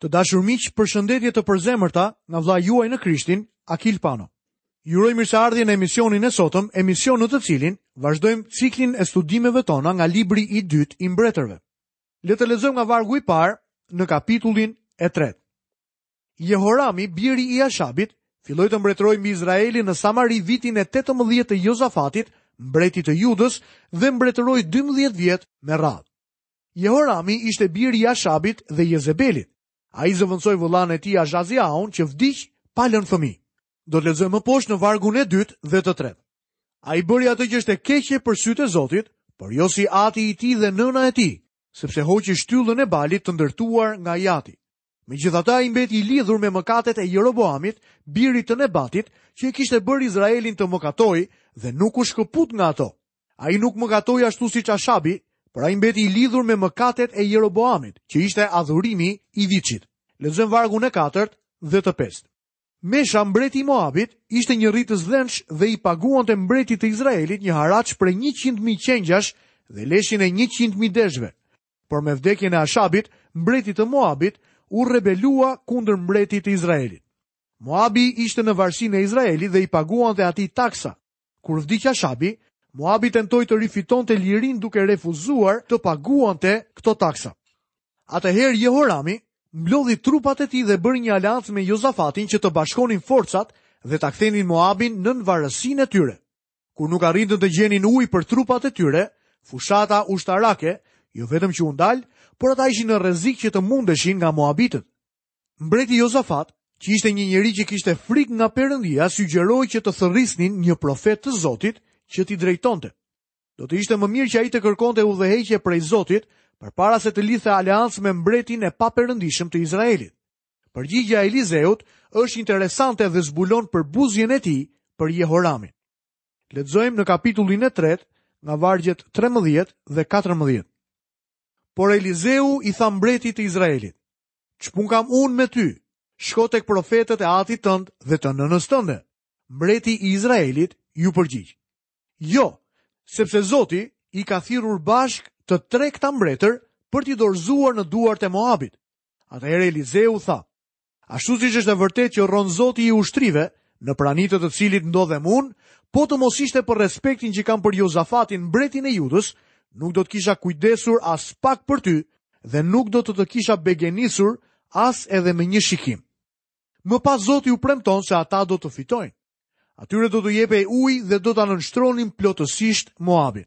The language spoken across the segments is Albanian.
Të dashur miq, përshëndetje të përzemërta nga vlla juaj në Krishtin, Akil Pano. Ju uroj mirëseardhjen në emisionin e sotëm, emision në të cilin vazhdojmë ciklin e studimeve tona nga libri i dytë i mbretërve. Le të lexojmë nga vargu i parë në kapitullin e tretë. Jehorami, biri i Ashabit, filloi të mbretërojë mbi Izraelin në Samari vitin e 18 të Jozafatit, mbretit të Judës, dhe mbretëroi 12 vjet me radhë. Jehorami ishte biri i Ashabit dhe Jezebelit. Ai zëvendësoi vëllanë e tij Ahaziaun që vdiq pa lënë fëmijë. Do të lexoj më poshtë në vargun e dytë dhe të tretë. Ai bëri atë që është e keqe për sytë e Zotit, por jo si ati i tij dhe nëna e tij, sepse hoqi shtyllën e Baalit të ndërtuar nga i ati. Megjithatë ai mbeti i lidhur me mëkatet e Jeroboamit, birit të Nebatit, që e kishte bërë Izraelin të mëkatojë dhe nuk u shkëput nga ato. Ai nuk mëkatoi ashtu siç Ashabi, por ai mbeti i lidhur me mëkatet e Jeroboamit, që ishte adhurimi i viçit. Lexojmë vargun e katërt dhe të pestë. Mesha mbreti i Moabit ishte një rritës dhensh dhe i paguante mbretit të Izraelit një haraç prej 100.000 qengjash dhe leshin e 100.000 deshve. Por me vdekjen e Ashabit, mbreti i Moabit, u rebelua kundër mbretit të Izraelit. Moabi ishte në varësinë e Izraelit dhe i paguante atij taksa. Kur vdiq Ashabi, Moabi tentoi të rifitonte lirinë duke refuzuar të paguante këto taksa. Atëherë Jehorami mblodhi trupat e tij dhe bëri një aleancë me Jozafatin që të bashkonin forcat dhe ta kthenin Moabin nën varësinë e tyre. kur nuk arritën të gjenin ujë për trupat e tyre, fushata ushtarake jo vetëm që u ndal, por ata ishin në rrezik që të mundeshin nga moabitët. Mbreti Jozafat, që ishte një njeri që kishte frikë nga Perëndia, sugjeroi që të thërrisnin një profet të Zotit që t'i drejtonte. Do të ishte më mirë që ai të kërkonte udhëheqje prej Zotit, përpara se të lidhte aleancë me mbretin e paperëndishëm të Izraelit. Përgjigja e Elizeut është interesante dhe zbulon përbuzjen e tij për Jehoramin. Lexojmë në kapitullin e tretë nga vargjet 13 dhe 14. Por Elizeu i tha mbretit të Izraelit, ç'punë kam unë me ty, shko tek profetët e atit tënd dhe të nënës tënde. Mbreti i Izraelit iu përgjigj. Jo, sepse Zoti i ka thirrur bashkë të tre këta mbretër për t'i dorëzuar në duart e Moabit, Atëherë Elizeu tha, Ashtu siç është e vërtetë që rron Zoti i ushtrive, në prani të të cilit ndodhem unë, po të mos ishte për respektin që kam për Jozafatin, mbretin e Judës, nuk do të kisha kujdesur aspak për ty dhe nuk do të të kisha begenisur as edhe me një shikim. Më pas Zoti u premton se ata do të fitojnë. Atyre do t'u jepej ujë dhe do ta nënshtronin plotësisht Moabin.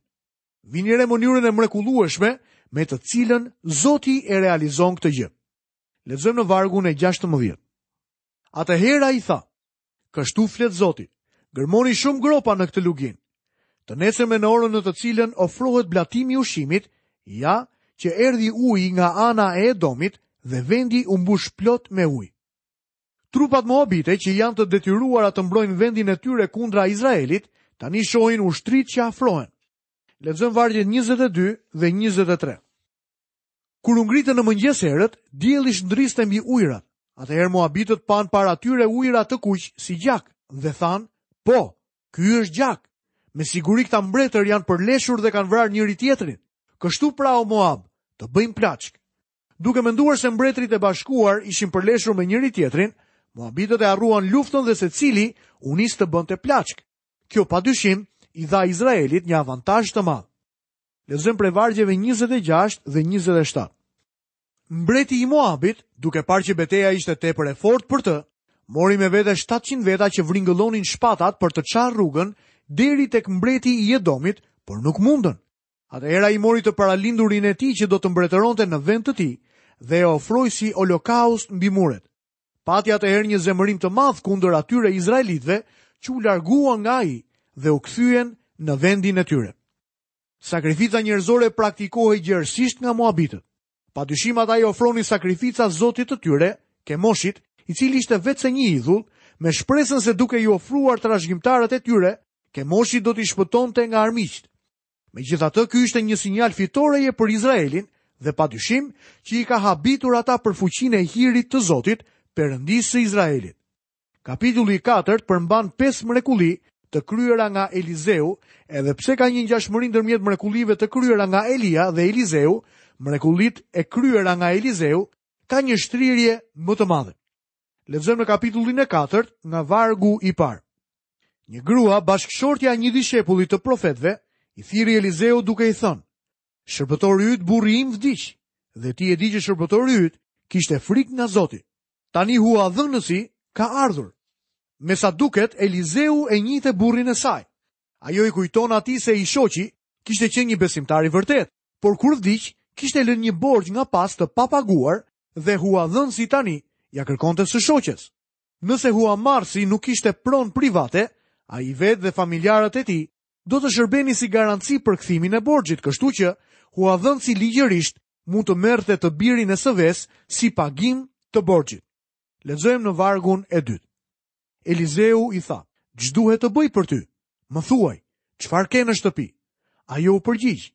Vini re mënyrën e mrekullueshme me të cilën Zoti e realizon këtë gjë. Lexojmë në vargun e 16. Atëherë ai tha: Kështu flet Zoti, gërmoni shumë gropa në këtë luginë. Të nesërmen në orën në të cilën ofrohet blatimi i ushqimit, ja që erdhi uji nga ana e Edomit dhe vendi u mbush plot me ujë. Trupat moabite që janë të detyruara të mbrojnë vendin e tyre kundra Izraelit, tani shohin ushtritë që afrohen. Lexojmë vargjet 22 dhe 23. Kur u ngritën në mëngjes herët, dielli shndriste mbi ujërat. Atëherë moabitët panë para tyre ujëra të kuq si gjak dhe thanë, "Po, ky është gjak." Me siguri këta mbretër janë përleshur dhe kanë vrarë njëri-tjetrin. Kështu pra o Moab, të bëjmë plaçkë. Duke menduar se mbretërit e bashkuar ishin përleshur me njëri-tjetrin, moabitët e harruan luftën dhe secili u nis të bënte plaçkë. Kjo padyshim i dha Izraelit një avantazh të madh. Lexojmë prej vargjeve 26 dhe 27. Mbreti i Moabit, duke parë që beteja ishte tepër e fortë për të, mori me vete 700 veta që vringëllonin shpatat për të çarë rrugën deri tek mbreti i Edomit, por nuk mundën. Atëherë ai mori të paralindurin e tij që do të mbretëronte në vend të tij dhe e ofroi si holokaust mbi muret. Pati atëherë një zemërim të madh kundër atyre izraelitëve që u larguan nga ai dhe u kthyen në vendin e tyre. Sakrifica njerëzore praktikohej gjerësisht nga moabitët. Padyshim ata i ofronin sakrifica zotit të tyre, Kemoshit, i cili ishte veçse një idhull, me shpresën se duke i ofruar trashëgimtarët e tyre, Kemoshi do t'i shpëtonte nga armiqtë. Megjithatë, ky ishte një sinjal fitoreje për Izraelin dhe padyshim që i ka habitur ata për fuqinë e hirit të Zotit, Perëndisë së Izraelit. Kapitulli i katërt përmban pesë mrekulli të kryera nga Elizeu, edhe pse ka një ngjashmëri ndërmjet mrekullive të kryera nga Elia dhe Elizeu, mrekullitë e kryera nga Elizeu ka një shtrirje më të madhe. Lexojmë në kapitullin e katërt nga vargu i parë. Një grua bashkëshortja e një dishepulli të profetëve i thirri Elizeu duke i thënë: Shërbëtori yt burri im vdiq, dhe ti e di që shërbëtori yt kishte frikë nga Zoti. Tani huadhënësi ka ardhur. Me sa duket, Elizeu e njihte burrin e saj. Ajo i kujton atij se i shoqi kishte qenë një besimtar i vërtetë, por kur vdiq, kishte lënë një borxh nga pas të papaguar dhe huadhënësi tani ia kërkonte së shoqes. Nëse huamarrësi nuk kishte pronë private, ai vetë dhe familjarët e tij do të shërbente si garanci për kthimin e borxhit, kështu që huadhënësi ligjërisht mund të merrte të birin e së vesë si pagim të borxhit. Lexojmë në vargun e dytë. Elizeu i tha, ç'duhet të bëj për ty? Më thuaj, çfarë ke në shtëpi? Ajo u përgjigj,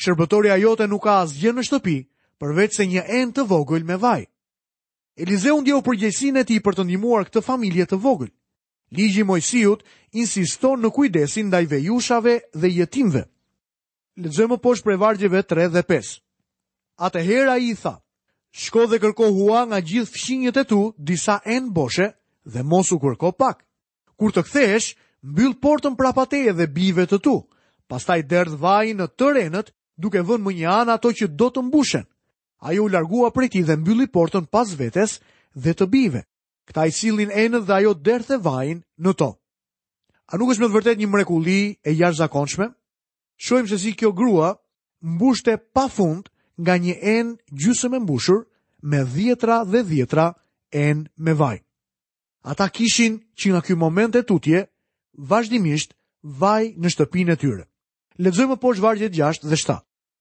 shërbëtorja jote nuk ka asgjë në shtëpi, përveç se një enë të vogël me vaj. Elizeu ndjeu përgjegjësinë e tij për të ndihmuar këtë familje të vogël. Ligji i Mojsiut insiston në kujdesin ndaj vejushave dhe jetimëve. Lexojmë më poshtë prej vargjeve 3 dhe 5. Atëherë ai i tha: Shko dhe kërko hua nga gjithë fqinjët e tu disa enë boshe dhe mos u kërko pak. Kur të kthehesh, mbyll portën prapa teje dhe bijve të tu. Pastaj derdh vajin në tërë enët, duke vënë më një anë ato që do të mbushen. Ajo u largua prej tij dhe mbylli portën pas vetes dhe të bijve. Këta i sillin enët dhe ajo derdhte vajin në to. A nuk është me të vërtetë një mrekulli e jashtëzakonshme? Shohim se si kjo grua mbushte pa fund nga një enë gjysmë e mbushur me dhjetra dhe dhjetra enë me vaj. Ata kishin që nga ky moment e tutje, vazhdimisht vaj në shtëpinë e tyre. Lexojmë poshtë vargjet 6 dhe 7.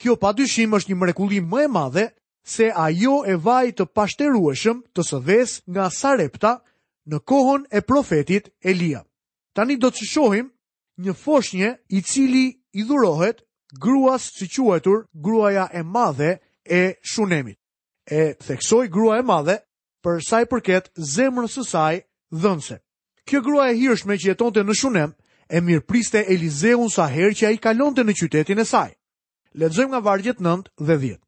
Kjo pa dyshim është një mrekulli më e madhe se ajo e vajit të pashterueshëm të së vesë nga Sarepta në kohën e profetit Elia. Tani do të shohim një foshnje i cili i dhurohet gruas së quajtur gruaja e madhe e Shunemit. E theksoj grua e madhe për sa i përket zemrës së saj dhënëse. Kjo grua e hirshme që jetonte në Shunem e mirëpriste Elizeun sa herë që ai kalonte në qytetin e saj. Lexojmë nga vargjet 9 dhe 10.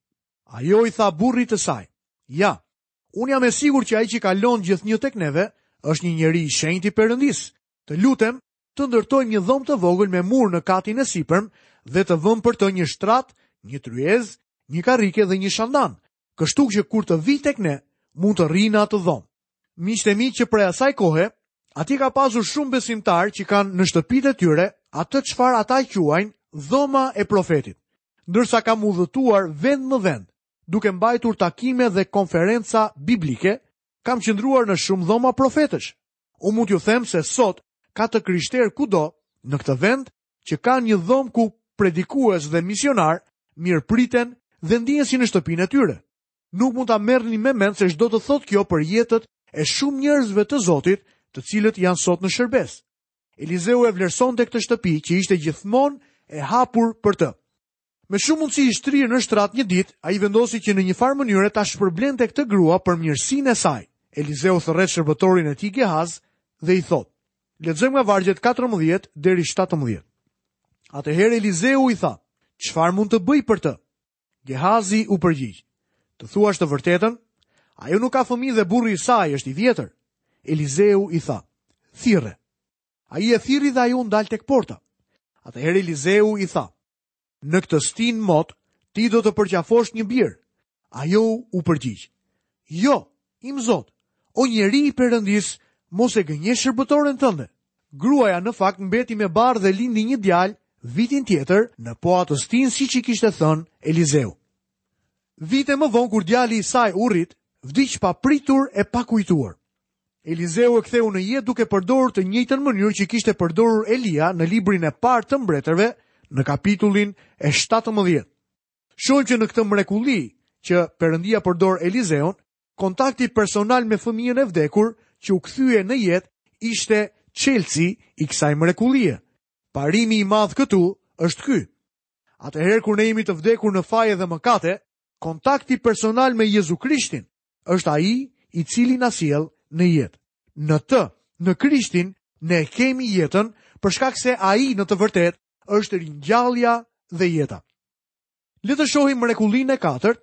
Ajo i tha burrit të saj: "Ja, unë jam e sigurt që ai që kalon gjithnjë tek neve është një njeri i shenjtë i Perëndisë. Të lutem, të ndërtojmë një dhomë të vogël me mur në katin e sipërm dhe të vëmë për të një shtrat, një tryezë, një karrike dhe një shandan, Kështu që kur të vijë tek ne, mund të rrijë në atë dhomë. Miqtë e mi që prej asaj kohe, aty ka pasur shumë besimtarë që kanë në shtëpitë e tyre atë çfarë ata quajnë dhoma e profetit. Ndërsa kam udhëtuar vend më vend, duke mbajtur takime dhe konferenca biblike, kam qëndruar në shumë dhoma profetësh. Unë mund t'ju them se sot ka të krishterë kudo në këtë vend që kanë një dhomë ku predikues dhe misionarë mirëpriten dhe ndihen si në shtëpinë e tyre. Nuk mund ta merrni me mend se ç'do të thotë kjo për jetët e shumë njerëzve të Zotit, të cilët janë sot në shërbesë. Elizeu e vlerësonte këtë shtëpi që ishte gjithmonë e hapur për të. Me shumë mundësi i shtrirë në shtrat një ditë, ai vendosi që në një farë mënyre ta shpërblente këtë grua për mirësinë e saj. Elizeu thërret shërbëtorin e tij Gehaz dhe i thotë, Lexojmë nga vargjet 14 deri 17. Atëherë Elizeu i tha, Çfarë mund të bëj për të? Gehazi u përgjigj, Të thuash të vërtetën? Ajo nuk ka fëmijë dhe burri i saj është i vjetër. Elizeu i tha, Thirre. Ai e thirri dhe ajo u ndal tek porta. Atëherë Elizeu i tha: Në këtë stinë mot ti do të përqafosh një bir. Ajo u përgjigj: Jo, im Zot, o njeri i Perëndisë, mos e gënje shërbëtoren tënde. Gruaja në fakt mbeti me barrë dhe lindi një djalë vitin tjetër në po atë stinë siç i kishte thënë Elizeu. Vite më vonë kur djali i saj u rrit, vdiq papritur e pakujtuar. Elizeu e ktheu në jetë duke përdorur të njëjtën mënyrë që kishte përdorur Elia në librin e parë të mbretërve në kapitullin e 17. Shohim që në këtë mrekulli që Perëndia përdor Elizeun, kontakti personal me fëmijën e vdekur që u kthye në jetë ishte çelësi i kësaj mrekullie. Parimi i madh këtu është ky. Atëherë kur ne jemi të vdekur në faje dhe mëkate, kontakti personal me Jezu Krishtin është ai i cili na sjell në jetë. Në të, në Krishtin, ne kemi jetën për shkak se ai në të vërtetë është ringjallja dhe jeta. Le të shohim mrekullinë e katërt,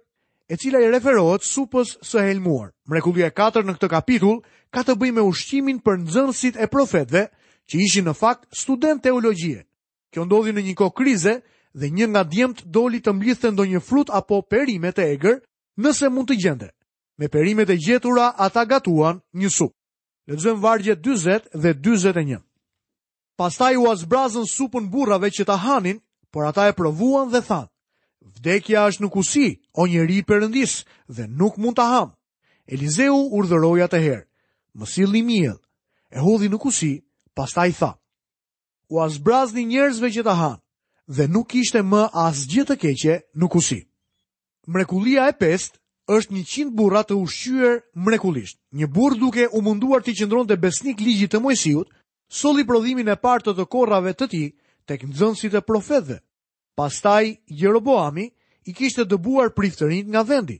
e cila i referohet supës së helmuar. Mrekullia e katërt në këtë kapitull ka të bëjë me ushqimin për nxënësit e profetëve që ishin në fakt studentë teologjie. Kjo ndodhi në një kohë krize dhe një nga djemtë doli të mblidhte ndonjë frut apo perime të egër Nëse mund të gjente, me perimet e gjetura ata gatuan një supë. Lexojmë vargjet 40 dhe 41. Pastaj ua zbrazën supën burrave që ta hanin, por ata e provuan dhe thanë, Vdekja është në kusi, o njeri i Perëndisë, dhe nuk mund ta hamë. Elizeu urdhëroi atëherë, më sillni miell, e hodhi në kusi, pastaj tha, Ua zbrazni njerëzve që ta hanë dhe nuk kishte më asgjë të keqe në kusi. Mrekullia e pestë është 100 burra të ushqyer mrekullisht. Një burrë duke u munduar t'i qëndronte besnik ligjit të Moisiut, solli prodhimin e parë të të korrave të tij tek nxënësit e profetëve. Pastaj Jeroboami i kishte dëbuar priftërinjtë nga vendi.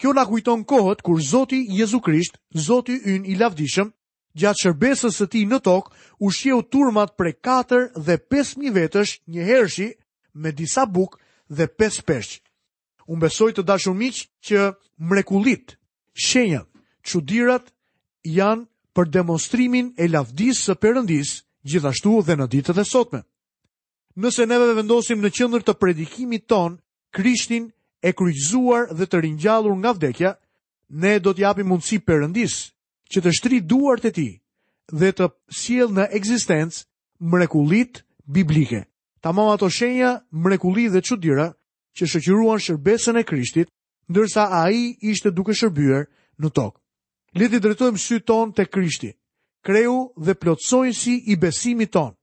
Kjo na kujton kohët kur Zoti Jezu Krisht, Zoti ynë i lavdishëm, gjatë shërbesës së tij në tokë, ushqeu turmat prej 4 dhe 5000 vetësh njëherëshi me disa bukë dhe 5 peshq. Unë besoj të dashur miq që mrekullitë, shenjat, çudirat janë për demonstrimin e lavdisë së Perëndisë, gjithashtu dhe në ditët e sotme. Nëse neve vendosim në qendër të predikimit tonë Krishtin e kryqëzuar dhe të ringjallur nga vdekja, ne do t'i japim mundësi Perëndisë që të shtrijë duart e tij dhe të sjellë në ekzistencë mrekullitë biblike. Tamam ato shenja, mrekulli dhe çudira që shoqëruan shërbesën e Krishtit, ndërsa ai ishte duke shërbyer në tokë. Le t'i drejtojmë sytë tonë te Krishti, kreu dhe plotësonjësi i besimit tonë.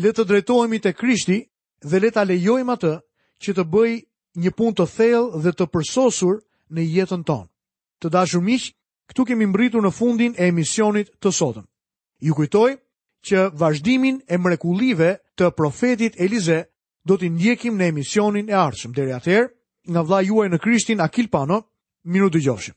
Le të drejtohemi te Krishti dhe le ta lejojmë atë që të bëjë një punë të thellë dhe të përsosur në jetën tonë. Të dashur miq, këtu kemi mbërritur në fundin e emisionit të sotëm. Ju kujtoj që vazhdimin e mrekullive të profetit Elize do t'i ndjekim në emisionin e ardhshëm. Deri atëherë, nga vllai juaj në Krishtin Akil Pano, mirudëgjofshim.